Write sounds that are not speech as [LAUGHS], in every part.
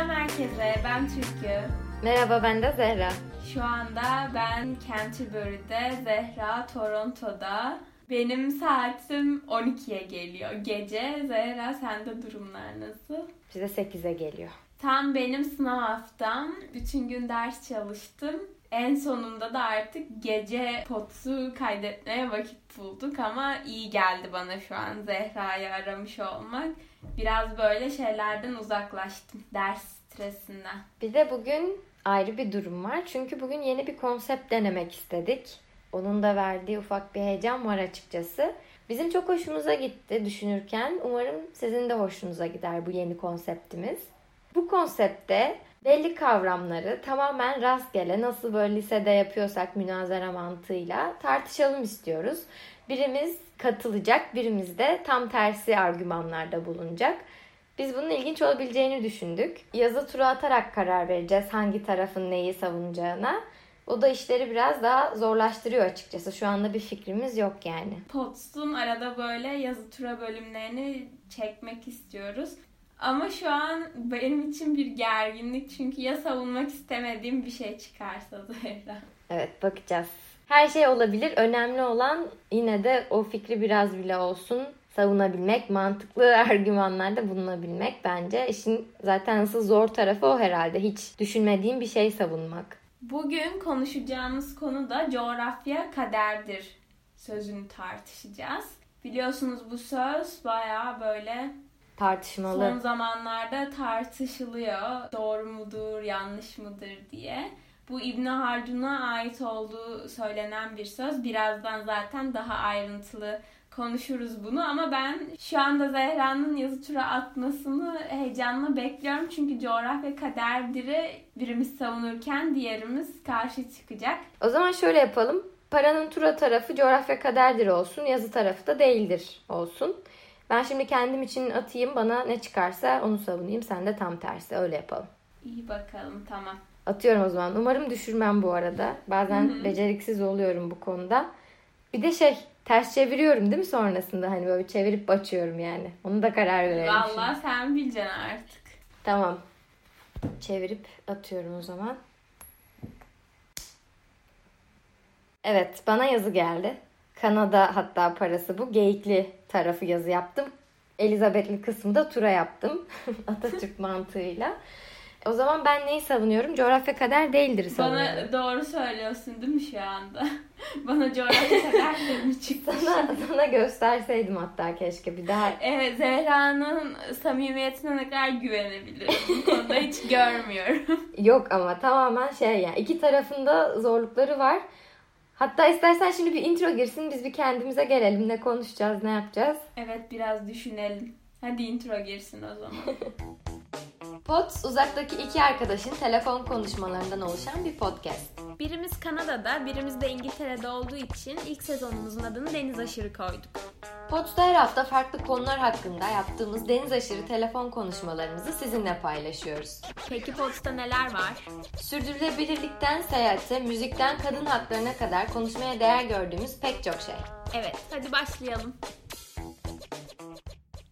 Selam herkese, ben Türkü. Merhaba ben de Zehra. Şu anda ben Canterbury'de, Zehra Toronto'da. Benim saatim 12'ye geliyor gece. Zehra sende durumlar nasıl? Bize 8'e geliyor. Tam benim sınav haftam. Bütün gün ders çalıştım. En sonunda da artık gece potu kaydetmeye vakit bulduk ama iyi geldi bana şu an Zehra'yı aramış olmak. Biraz böyle şeylerden uzaklaştım. Ders stresinden. Bir de bugün ayrı bir durum var. Çünkü bugün yeni bir konsept denemek istedik. Onun da verdiği ufak bir heyecan var açıkçası. Bizim çok hoşumuza gitti düşünürken. Umarım sizin de hoşunuza gider bu yeni konseptimiz. Bu konsepte belli kavramları tamamen rastgele nasıl böyle lisede yapıyorsak münazara mantığıyla tartışalım istiyoruz. Birimiz katılacak, birimiz de tam tersi argümanlarda bulunacak. Biz bunun ilginç olabileceğini düşündük. Yazı tura atarak karar vereceğiz hangi tarafın neyi savunacağına. O da işleri biraz daha zorlaştırıyor açıkçası. Şu anda bir fikrimiz yok yani. Pots'un arada böyle yazı tura bölümlerini çekmek istiyoruz. Ama şu an benim için bir gerginlik çünkü ya savunmak istemediğim bir şey çıkarsa Zehra. Evet bakacağız. Her şey olabilir. Önemli olan yine de o fikri biraz bile olsun savunabilmek, mantıklı [LAUGHS] argümanlarda bulunabilmek bence. işin zaten asıl zor tarafı o herhalde. Hiç düşünmediğim bir şey savunmak. Bugün konuşacağımız konu da coğrafya kaderdir sözünü tartışacağız. Biliyorsunuz bu söz baya böyle tartışmalı. Son zamanlarda tartışılıyor. Doğru mudur, yanlış mıdır diye. Bu İbn Haldun'a ait olduğu söylenen bir söz. Birazdan zaten daha ayrıntılı konuşuruz bunu ama ben şu anda Zehra'nın yazı tura atmasını heyecanla bekliyorum. Çünkü coğrafya kaderdir'i birimiz savunurken diğerimiz karşı çıkacak. O zaman şöyle yapalım. Paranın tura tarafı coğrafya kaderdir olsun, yazı tarafı da değildir olsun. Ben şimdi kendim için atayım bana ne çıkarsa onu savunayım. Sen de tam tersi öyle yapalım. İyi bakalım tamam. Atıyorum o zaman. Umarım düşürmem bu arada. Bazen Hı-hı. beceriksiz oluyorum bu konuda. Bir de şey ters çeviriyorum değil mi sonrasında? Hani böyle çevirip açıyorum yani. Onu da karar verelim Valla sen bileceksin artık. Tamam. Çevirip atıyorum o zaman. Evet bana yazı geldi. Kanada hatta parası bu. Geyikli tarafı yazı yaptım. Elizabeth'li kısmında tura yaptım. [LAUGHS] Atatürk [LAUGHS] mantığıyla. O zaman ben neyi savunuyorum? Coğrafya kader değildir savunuyorum. Bana doğru söylüyorsun değil mi şu anda? [LAUGHS] Bana coğrafya kader mi çıktı? Sana, sana gösterseydim hatta keşke bir daha. Evet Zehra'nın samimiyetine ne kadar güvenebilirim. Bu konuda hiç görmüyorum. Yok ama tamamen şey yani iki tarafında zorlukları var. Hatta istersen şimdi bir intro girsin biz bir kendimize gelelim. Ne konuşacağız, ne yapacağız? Evet biraz düşünelim. Hadi intro girsin o zaman. [LAUGHS] Pods uzaktaki iki arkadaşın telefon konuşmalarından oluşan bir podcast. Birimiz Kanada'da, birimiz de İngiltere'de olduğu için ilk sezonumuzun adını Deniz Aşırı koyduk. Pods'ta her hafta farklı konular hakkında yaptığımız deniz aşırı telefon konuşmalarımızı sizinle paylaşıyoruz. Peki Pods'ta neler var? Sürdürülebilirlikten seyahate, müzikten kadın haklarına kadar konuşmaya değer gördüğümüz pek çok şey. Evet, hadi başlayalım.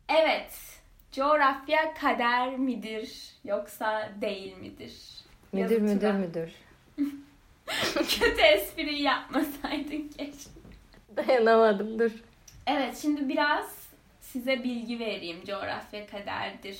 Evet, coğrafya kader midir yoksa değil midir? Müdür müdür müdür. Kötü espriyi yapmasaydın keşke. Dayanamadım dur. Evet şimdi biraz size bilgi vereyim coğrafya kaderdir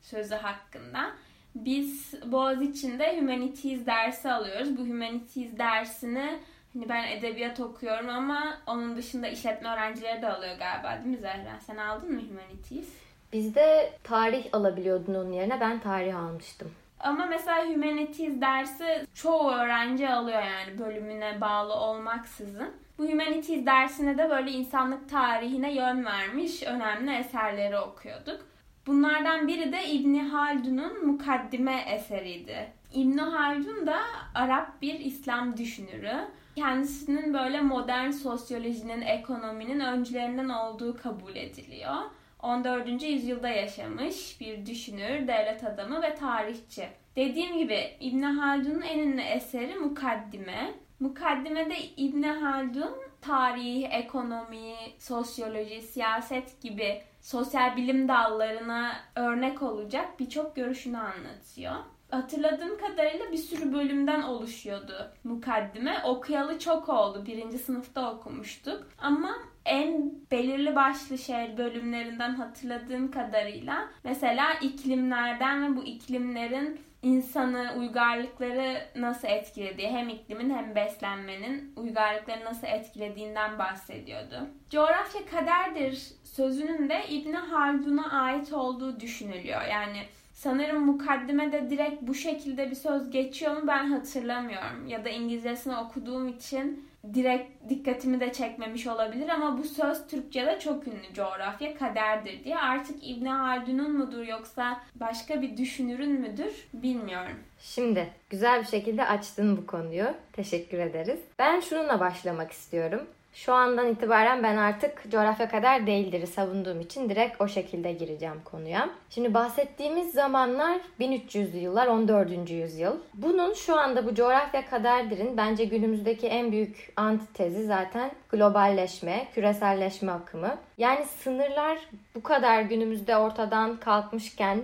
sözü hakkında. Biz Boğaziçi'nde Humanities dersi alıyoruz. Bu Humanities dersini hani ben edebiyat okuyorum ama onun dışında işletme öğrencileri de alıyor galiba değil mi Zehra? Sen aldın mı Humanities? Bizde tarih alabiliyordun onun yerine ben tarih almıştım. Ama mesela Humanities dersi çoğu öğrenci alıyor yani bölümüne bağlı olmaksızın. Bu Humanities dersine de böyle insanlık tarihine yön vermiş önemli eserleri okuyorduk. Bunlardan biri de İbni Haldun'un Mukaddime eseriydi. İbni Haldun da Arap bir İslam düşünürü. Kendisinin böyle modern sosyolojinin, ekonominin öncülerinden olduğu kabul ediliyor. 14. yüzyılda yaşamış bir düşünür, devlet adamı ve tarihçi. Dediğim gibi İbn Haldun'un en ünlü eseri Mukaddime. Mukaddimede İbn Haldun tarih, ekonomi, sosyoloji, siyaset gibi sosyal bilim dallarına örnek olacak birçok görüşünü anlatıyor. Hatırladığım kadarıyla bir sürü bölümden oluşuyordu mukaddime. Okuyalı çok oldu. Birinci sınıfta okumuştuk. Ama en belirli başlı şey bölümlerinden hatırladığım kadarıyla mesela iklimlerden ve bu iklimlerin insanı, uygarlıkları nasıl etkilediği, hem iklimin hem beslenmenin uygarlıkları nasıl etkilediğinden bahsediyordu. Coğrafya kaderdir sözünün de İbni Haldun'a ait olduğu düşünülüyor. Yani sanırım mukaddimede direkt bu şekilde bir söz geçiyor mu ben hatırlamıyorum. Ya da İngilizcesini okuduğum için direkt dikkatimi de çekmemiş olabilir ama bu söz Türkçe'de çok ünlü coğrafya kaderdir diye. Artık İbn Haldun'un mudur yoksa başka bir düşünürün müdür bilmiyorum. Şimdi güzel bir şekilde açtın bu konuyu. Teşekkür ederiz. Ben şununla başlamak istiyorum. Şu andan itibaren ben artık coğrafya kadar değildir'i savunduğum için direkt o şekilde gireceğim konuya. Şimdi bahsettiğimiz zamanlar 1300'lü yıllar 14. yüzyıl. Bunun şu anda bu coğrafya kaderdir'in bence günümüzdeki en büyük antitezi zaten globalleşme, küreselleşme akımı. Yani sınırlar bu kadar günümüzde ortadan kalkmışken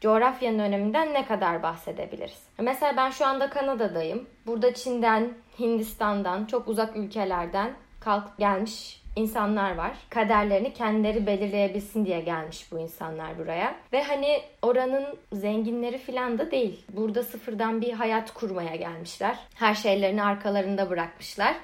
coğrafyanın öneminden ne kadar bahsedebiliriz? Mesela ben şu anda Kanada'dayım. Burada Çin'den, Hindistan'dan, çok uzak ülkelerden kalkıp gelmiş insanlar var. Kaderlerini kendileri belirleyebilsin diye gelmiş bu insanlar buraya. Ve hani oranın zenginleri falan da değil. Burada sıfırdan bir hayat kurmaya gelmişler. Her şeylerini arkalarında bırakmışlar.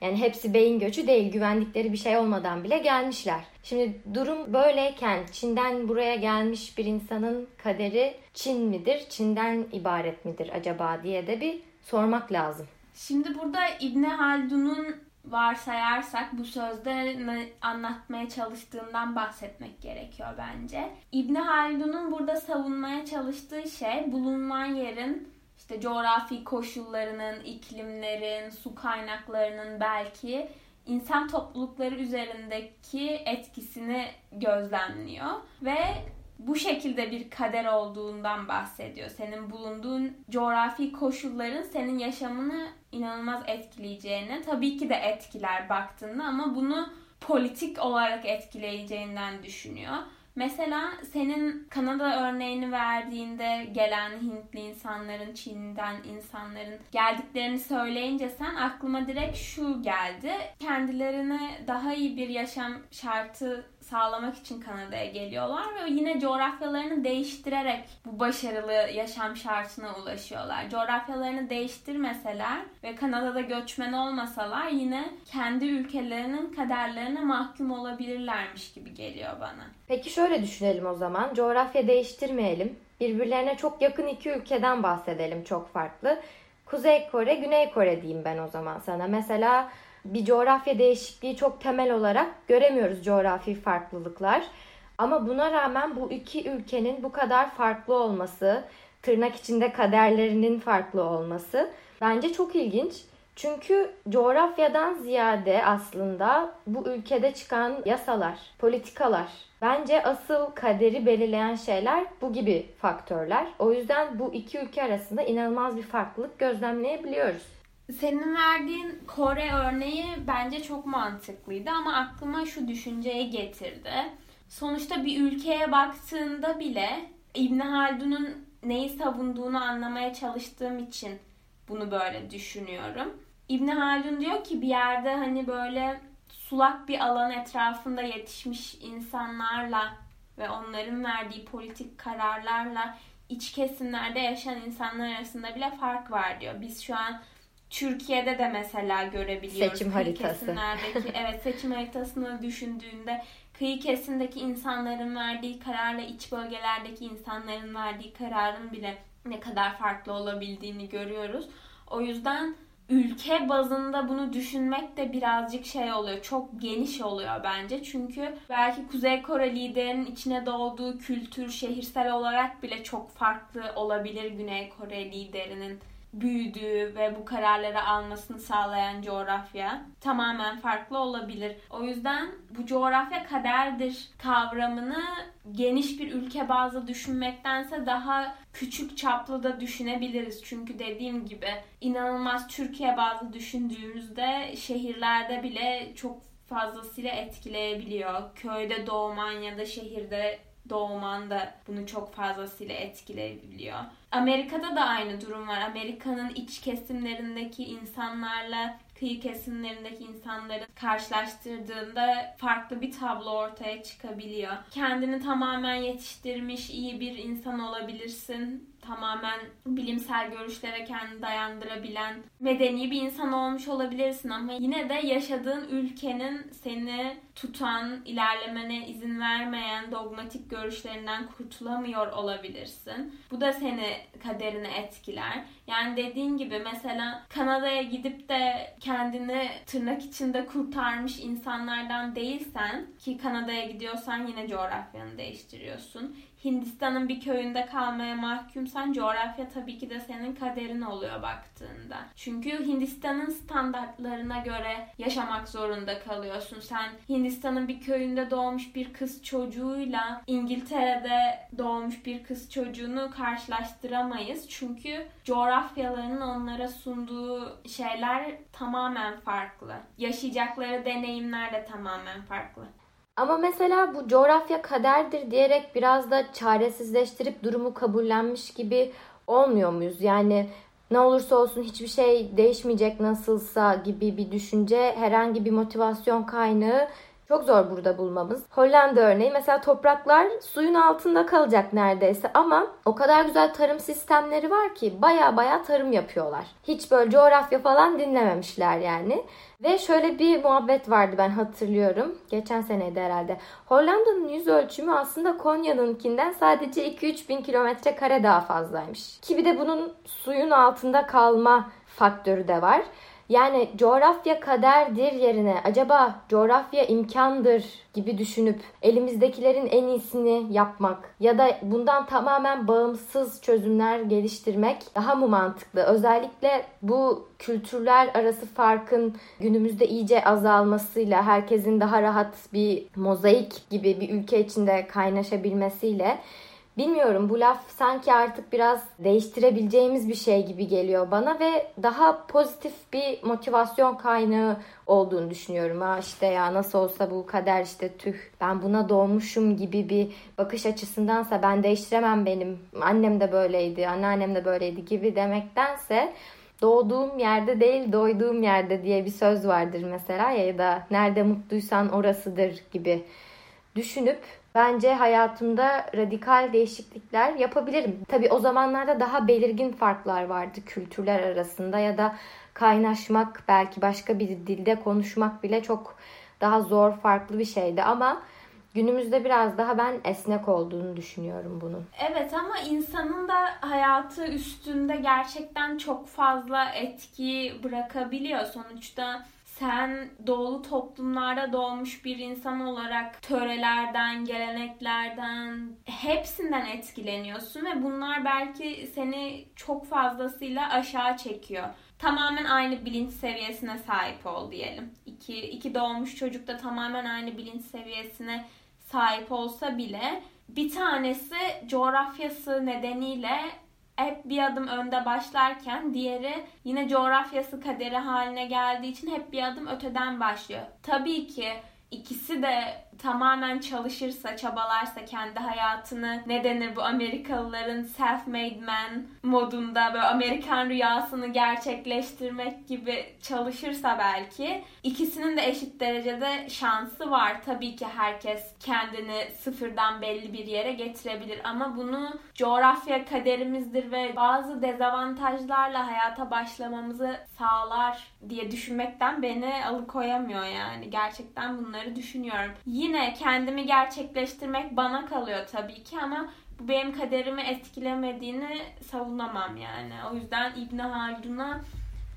Yani hepsi beyin göçü değil, güvendikleri bir şey olmadan bile gelmişler. Şimdi durum böyleyken Çin'den buraya gelmiş bir insanın kaderi Çin midir, Çin'den ibaret midir acaba diye de bir sormak lazım. Şimdi burada İbni Haldun'un varsayarsak bu sözde ne anlatmaya çalıştığından bahsetmek gerekiyor bence. İbni Haldun'un burada savunmaya çalıştığı şey bulunan yerin işte coğrafi koşullarının, iklimlerin, su kaynaklarının belki insan toplulukları üzerindeki etkisini gözlemliyor ve bu şekilde bir kader olduğundan bahsediyor. Senin bulunduğun coğrafi koşulların senin yaşamını inanılmaz etkileyeceğini, tabii ki de etkiler baktığında ama bunu politik olarak etkileyeceğinden düşünüyor. Mesela senin Kanada örneğini verdiğinde gelen Hintli insanların, Çin'den insanların geldiklerini söyleyince sen aklıma direkt şu geldi. Kendilerine daha iyi bir yaşam şartı sağlamak için Kanada'ya geliyorlar ve yine coğrafyalarını değiştirerek bu başarılı yaşam şartına ulaşıyorlar. Coğrafyalarını değiştirmeseler ve Kanada'da göçmen olmasalar yine kendi ülkelerinin kaderlerine mahkum olabilirlermiş gibi geliyor bana. Peki şöyle düşünelim o zaman. Coğrafya değiştirmeyelim. Birbirlerine çok yakın iki ülkeden bahsedelim çok farklı. Kuzey Kore, Güney Kore diyeyim ben o zaman sana. Mesela bir coğrafya değişikliği çok temel olarak göremiyoruz coğrafi farklılıklar. Ama buna rağmen bu iki ülkenin bu kadar farklı olması, tırnak içinde kaderlerinin farklı olması bence çok ilginç. Çünkü coğrafyadan ziyade aslında bu ülkede çıkan yasalar, politikalar bence asıl kaderi belirleyen şeyler bu gibi faktörler. O yüzden bu iki ülke arasında inanılmaz bir farklılık gözlemleyebiliyoruz. Senin verdiğin Kore örneği bence çok mantıklıydı ama aklıma şu düşünceyi getirdi. Sonuçta bir ülkeye baktığında bile İbn Haldun'un neyi savunduğunu anlamaya çalıştığım için bunu böyle düşünüyorum. İbn Haldun diyor ki bir yerde hani böyle sulak bir alan etrafında yetişmiş insanlarla ve onların verdiği politik kararlarla iç kesimlerde yaşayan insanlar arasında bile fark var diyor. Biz şu an Türkiye'de de mesela görebiliyoruz. Seçim haritası. [LAUGHS] evet seçim haritasını düşündüğünde kıyı kesimdeki insanların verdiği kararla iç bölgelerdeki insanların verdiği kararın bile ne kadar farklı olabildiğini görüyoruz. O yüzden ülke bazında bunu düşünmek de birazcık şey oluyor. Çok geniş oluyor bence. Çünkü belki Kuzey Kore liderinin içine doğduğu kültür şehirsel olarak bile çok farklı olabilir Güney Kore liderinin büyüdüğü ve bu kararları almasını sağlayan coğrafya tamamen farklı olabilir. O yüzden bu coğrafya kaderdir kavramını geniş bir ülke bazlı düşünmektense daha küçük çaplı da düşünebiliriz. Çünkü dediğim gibi inanılmaz Türkiye bazlı düşündüğümüzde şehirlerde bile çok fazlasıyla etkileyebiliyor. Köyde doğman ya da şehirde doğman da bunu çok fazlasıyla etkileyebiliyor. Amerika'da da aynı durum var. Amerika'nın iç kesimlerindeki insanlarla kıyı kesimlerindeki insanları karşılaştırdığında farklı bir tablo ortaya çıkabiliyor. Kendini tamamen yetiştirmiş iyi bir insan olabilirsin tamamen bilimsel görüşlere kendini dayandırabilen medeni bir insan olmuş olabilirsin ama yine de yaşadığın ülkenin seni tutan, ilerlemene izin vermeyen dogmatik görüşlerinden kurtulamıyor olabilirsin. Bu da seni kaderini etkiler. Yani dediğin gibi mesela Kanada'ya gidip de kendini tırnak içinde kurtarmış insanlardan değilsen ki Kanada'ya gidiyorsan yine coğrafyanı değiştiriyorsun. Hindistan'ın bir köyünde kalmaya mahkumsan coğrafya tabii ki de senin kaderin oluyor baktığında. Çünkü Hindistan'ın standartlarına göre yaşamak zorunda kalıyorsun. Sen Hindistan'ın bir köyünde doğmuş bir kız çocuğuyla İngiltere'de doğmuş bir kız çocuğunu karşılaştıramayız. Çünkü coğrafyalarının onlara sunduğu şeyler tamamen farklı. Yaşayacakları deneyimler de tamamen farklı. Ama mesela bu coğrafya kaderdir diyerek biraz da çaresizleştirip durumu kabullenmiş gibi olmuyor muyuz? Yani ne olursa olsun hiçbir şey değişmeyecek nasılsa gibi bir düşünce herhangi bir motivasyon kaynağı çok zor burada bulmamız. Hollanda örneği mesela topraklar suyun altında kalacak neredeyse ama o kadar güzel tarım sistemleri var ki baya baya tarım yapıyorlar. Hiç böyle coğrafya falan dinlememişler yani. Ve şöyle bir muhabbet vardı ben hatırlıyorum. Geçen seneydi herhalde. Hollanda'nın yüz ölçümü aslında Konya'nınkinden sadece 2-3 bin kilometre kare daha fazlaymış. Ki bir de bunun suyun altında kalma faktörü de var. Yani coğrafya kaderdir yerine acaba coğrafya imkandır gibi düşünüp elimizdekilerin en iyisini yapmak ya da bundan tamamen bağımsız çözümler geliştirmek daha mı mantıklı? Özellikle bu kültürler arası farkın günümüzde iyice azalmasıyla herkesin daha rahat bir mozaik gibi bir ülke içinde kaynaşabilmesiyle Bilmiyorum bu laf sanki artık biraz değiştirebileceğimiz bir şey gibi geliyor bana ve daha pozitif bir motivasyon kaynağı olduğunu düşünüyorum. Ha işte ya nasıl olsa bu kader işte tüh ben buna doğmuşum gibi bir bakış açısındansa ben değiştiremem benim annem de böyleydi anneannem de böyleydi gibi demektense doğduğum yerde değil doyduğum yerde diye bir söz vardır mesela ya da nerede mutluysan orasıdır gibi düşünüp bence hayatımda radikal değişiklikler yapabilirim. Tabi o zamanlarda daha belirgin farklar vardı kültürler arasında ya da kaynaşmak belki başka bir dilde konuşmak bile çok daha zor farklı bir şeydi ama günümüzde biraz daha ben esnek olduğunu düşünüyorum bunun. Evet ama insanın da hayatı üstünde gerçekten çok fazla etki bırakabiliyor. Sonuçta sen doğulu toplumlarda doğmuş bir insan olarak törelerden, geleneklerden hepsinden etkileniyorsun ve bunlar belki seni çok fazlasıyla aşağı çekiyor. Tamamen aynı bilinç seviyesine sahip ol diyelim. İki, iki doğmuş çocuk da tamamen aynı bilinç seviyesine sahip olsa bile bir tanesi coğrafyası nedeniyle hep bir adım önde başlarken diğeri yine coğrafyası kaderi haline geldiği için hep bir adım öteden başlıyor. Tabii ki ikisi de tamamen çalışırsa, çabalarsa kendi hayatını ne denir bu Amerikalıların self-made man modunda böyle Amerikan rüyasını gerçekleştirmek gibi çalışırsa belki ikisinin de eşit derecede şansı var. Tabii ki herkes kendini sıfırdan belli bir yere getirebilir ama bunu coğrafya kaderimizdir ve bazı dezavantajlarla hayata başlamamızı sağlar diye düşünmekten beni alıkoyamıyor yani. Gerçekten bunları düşünüyorum. Yine kendimi gerçekleştirmek bana kalıyor tabii ki ama bu benim kaderimi etkilemediğini savunamam yani. O yüzden İbn Haldun'a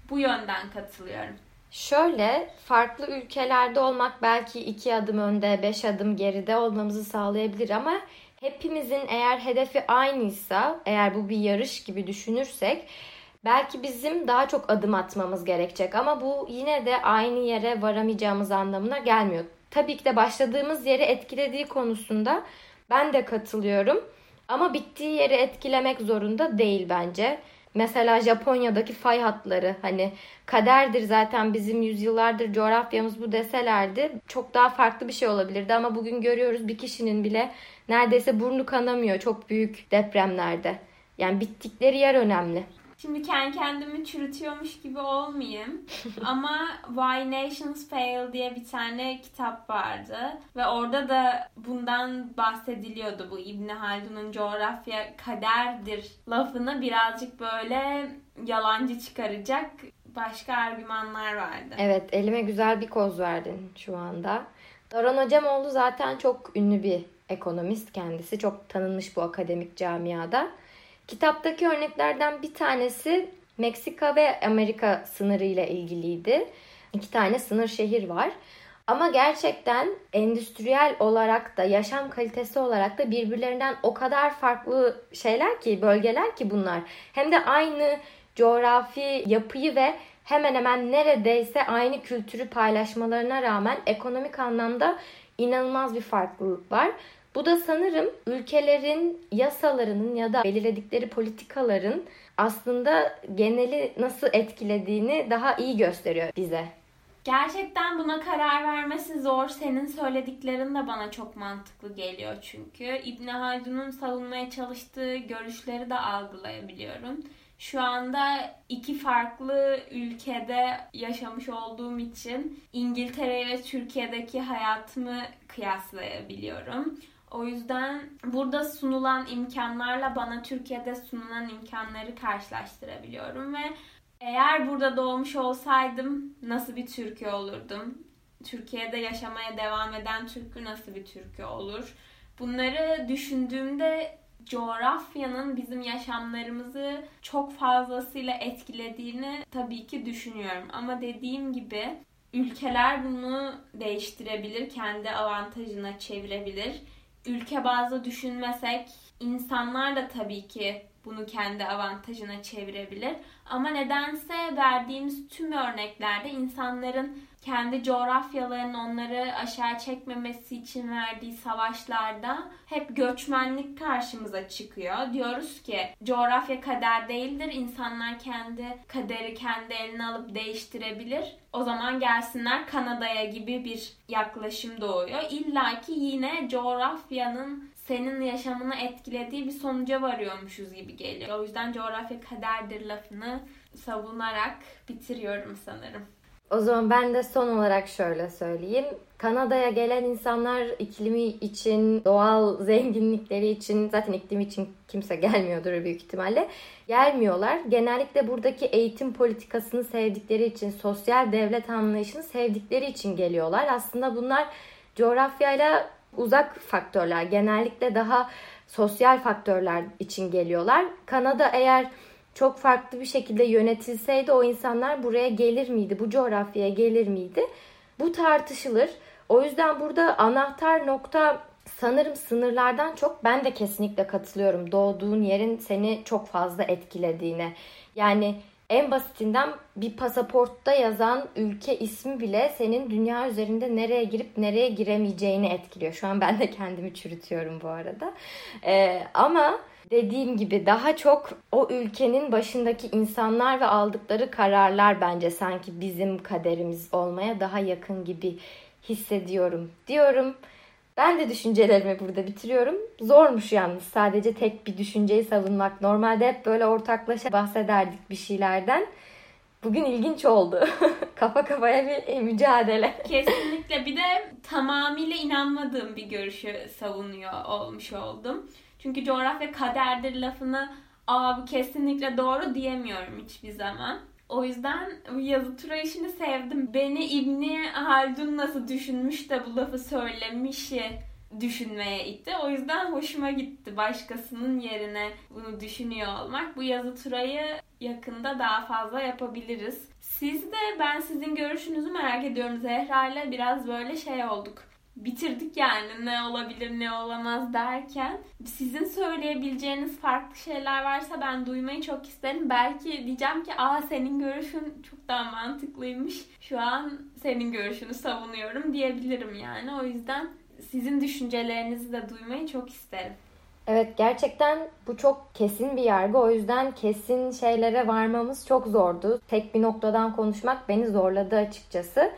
bu yönden katılıyorum. Şöyle farklı ülkelerde olmak belki iki adım önde, beş adım geride olmamızı sağlayabilir ama hepimizin eğer hedefi aynıysa, eğer bu bir yarış gibi düşünürsek belki bizim daha çok adım atmamız gerekecek ama bu yine de aynı yere varamayacağımız anlamına gelmiyor. Tabii ki de başladığımız yeri etkilediği konusunda ben de katılıyorum. Ama bittiği yeri etkilemek zorunda değil bence. Mesela Japonya'daki fay hatları hani kaderdir zaten bizim yüzyıllardır coğrafyamız bu deselerdi çok daha farklı bir şey olabilirdi ama bugün görüyoruz bir kişinin bile neredeyse burnu kanamıyor çok büyük depremlerde. Yani bittikleri yer önemli. Şimdi kendi kendimi çürütüyormuş gibi olmayayım. [LAUGHS] Ama Why Nations Fail diye bir tane kitap vardı. Ve orada da bundan bahsediliyordu. Bu İbn Haldun'un coğrafya kaderdir lafını birazcık böyle yalancı çıkaracak başka argümanlar vardı. Evet elime güzel bir koz verdin şu anda. Daron Hocamoğlu zaten çok ünlü bir ekonomist kendisi. Çok tanınmış bu akademik camiada. Kitaptaki örneklerden bir tanesi Meksika ve Amerika sınırı ile ilgiliydi. İki tane sınır şehir var. Ama gerçekten endüstriyel olarak da yaşam kalitesi olarak da birbirlerinden o kadar farklı şeyler ki bölgeler ki bunlar. Hem de aynı coğrafi yapıyı ve hemen hemen neredeyse aynı kültürü paylaşmalarına rağmen ekonomik anlamda inanılmaz bir farklılık var. Bu da sanırım ülkelerin yasalarının ya da belirledikleri politikaların aslında geneli nasıl etkilediğini daha iyi gösteriyor bize. Gerçekten buna karar vermesi zor. Senin söylediklerin de bana çok mantıklı geliyor çünkü. İbn Haldun'un savunmaya çalıştığı görüşleri de algılayabiliyorum. Şu anda iki farklı ülkede yaşamış olduğum için İngiltere ve Türkiye'deki hayatımı kıyaslayabiliyorum. O yüzden burada sunulan imkanlarla bana Türkiye'de sunulan imkanları karşılaştırabiliyorum ve eğer burada doğmuş olsaydım nasıl bir Türkiye olurdum? Türkiye'de yaşamaya devam eden Türk'ü nasıl bir Türkiye olur? Bunları düşündüğümde coğrafyanın bizim yaşamlarımızı çok fazlasıyla etkilediğini tabii ki düşünüyorum. Ama dediğim gibi ülkeler bunu değiştirebilir, kendi avantajına çevirebilir ülke bazlı düşünmesek insanlar da tabii ki bunu kendi avantajına çevirebilir. Ama nedense verdiğimiz tüm örneklerde insanların kendi coğrafyalarının onları aşağı çekmemesi için verdiği savaşlarda hep göçmenlik karşımıza çıkıyor. Diyoruz ki coğrafya kader değildir. İnsanlar kendi kaderi kendi eline alıp değiştirebilir. O zaman gelsinler Kanada'ya gibi bir yaklaşım doğuyor. İlla ki yine coğrafyanın senin yaşamını etkilediği bir sonuca varıyormuşuz gibi geliyor. O yüzden coğrafya kaderdir lafını savunarak bitiriyorum sanırım. O zaman ben de son olarak şöyle söyleyeyim. Kanada'ya gelen insanlar iklimi için, doğal zenginlikleri için, zaten iklim için kimse gelmiyordur büyük ihtimalle. Gelmiyorlar. Genellikle buradaki eğitim politikasını sevdikleri için, sosyal devlet anlayışını sevdikleri için geliyorlar. Aslında bunlar coğrafyayla uzak faktörler. Genellikle daha sosyal faktörler için geliyorlar. Kanada eğer çok farklı bir şekilde yönetilseydi o insanlar buraya gelir miydi? Bu coğrafyaya gelir miydi? Bu tartışılır. O yüzden burada anahtar nokta sanırım sınırlardan çok ben de kesinlikle katılıyorum. Doğduğun yerin seni çok fazla etkilediğine. Yani en basitinden bir pasaportta yazan ülke ismi bile senin dünya üzerinde nereye girip nereye giremeyeceğini etkiliyor. Şu an ben de kendimi çürütüyorum bu arada. Ee, ama dediğim gibi daha çok o ülkenin başındaki insanlar ve aldıkları kararlar bence sanki bizim kaderimiz olmaya daha yakın gibi hissediyorum diyorum. Ben de düşüncelerimi burada bitiriyorum. Zormuş yalnız sadece tek bir düşünceyi savunmak. Normalde hep böyle ortaklaşa bahsederdik bir şeylerden. Bugün ilginç oldu. [LAUGHS] Kafa kafaya bir mücadele. [LAUGHS] Kesinlikle. Bir de tamamıyla inanmadığım bir görüşü savunuyor olmuş oldum. Çünkü coğrafya kaderdir lafını abi kesinlikle doğru diyemiyorum hiçbir zaman. O yüzden yazı tura işini sevdim. Beni İbni Haldun nasıl düşünmüş de bu lafı söylemiş düşünmeye itti. O yüzden hoşuma gitti başkasının yerine bunu düşünüyor olmak. Bu yazı turayı yakında daha fazla yapabiliriz. Siz de ben sizin görüşünüzü merak ediyorum. Zehra ile biraz böyle şey olduk bitirdik yani ne olabilir ne olamaz derken sizin söyleyebileceğiniz farklı şeyler varsa ben duymayı çok isterim. Belki diyeceğim ki aa senin görüşün çok daha mantıklıymış. Şu an senin görüşünü savunuyorum diyebilirim yani. O yüzden sizin düşüncelerinizi de duymayı çok isterim. Evet gerçekten bu çok kesin bir yargı. O yüzden kesin şeylere varmamız çok zordu. Tek bir noktadan konuşmak beni zorladı açıkçası.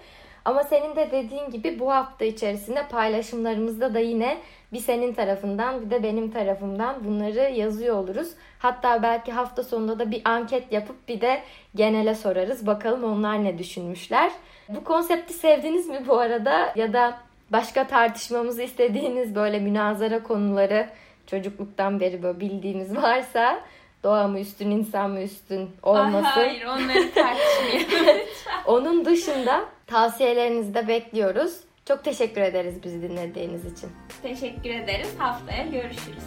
Ama senin de dediğin gibi bu hafta içerisinde paylaşımlarımızda da yine bir senin tarafından bir de benim tarafımdan bunları yazıyor oluruz. Hatta belki hafta sonunda da bir anket yapıp bir de genele sorarız. Bakalım onlar ne düşünmüşler. Bu konsepti sevdiniz mi bu arada? Ya da başka tartışmamızı istediğiniz böyle münazara konuları çocukluktan beri böyle bildiğimiz varsa doğa mı üstün insan mı üstün olması. hayır onları tartışmayalım. [LAUGHS] Onun dışında tavsiyelerinizi de bekliyoruz. Çok teşekkür ederiz bizi dinlediğiniz için. Teşekkür ederiz. Haftaya görüşürüz.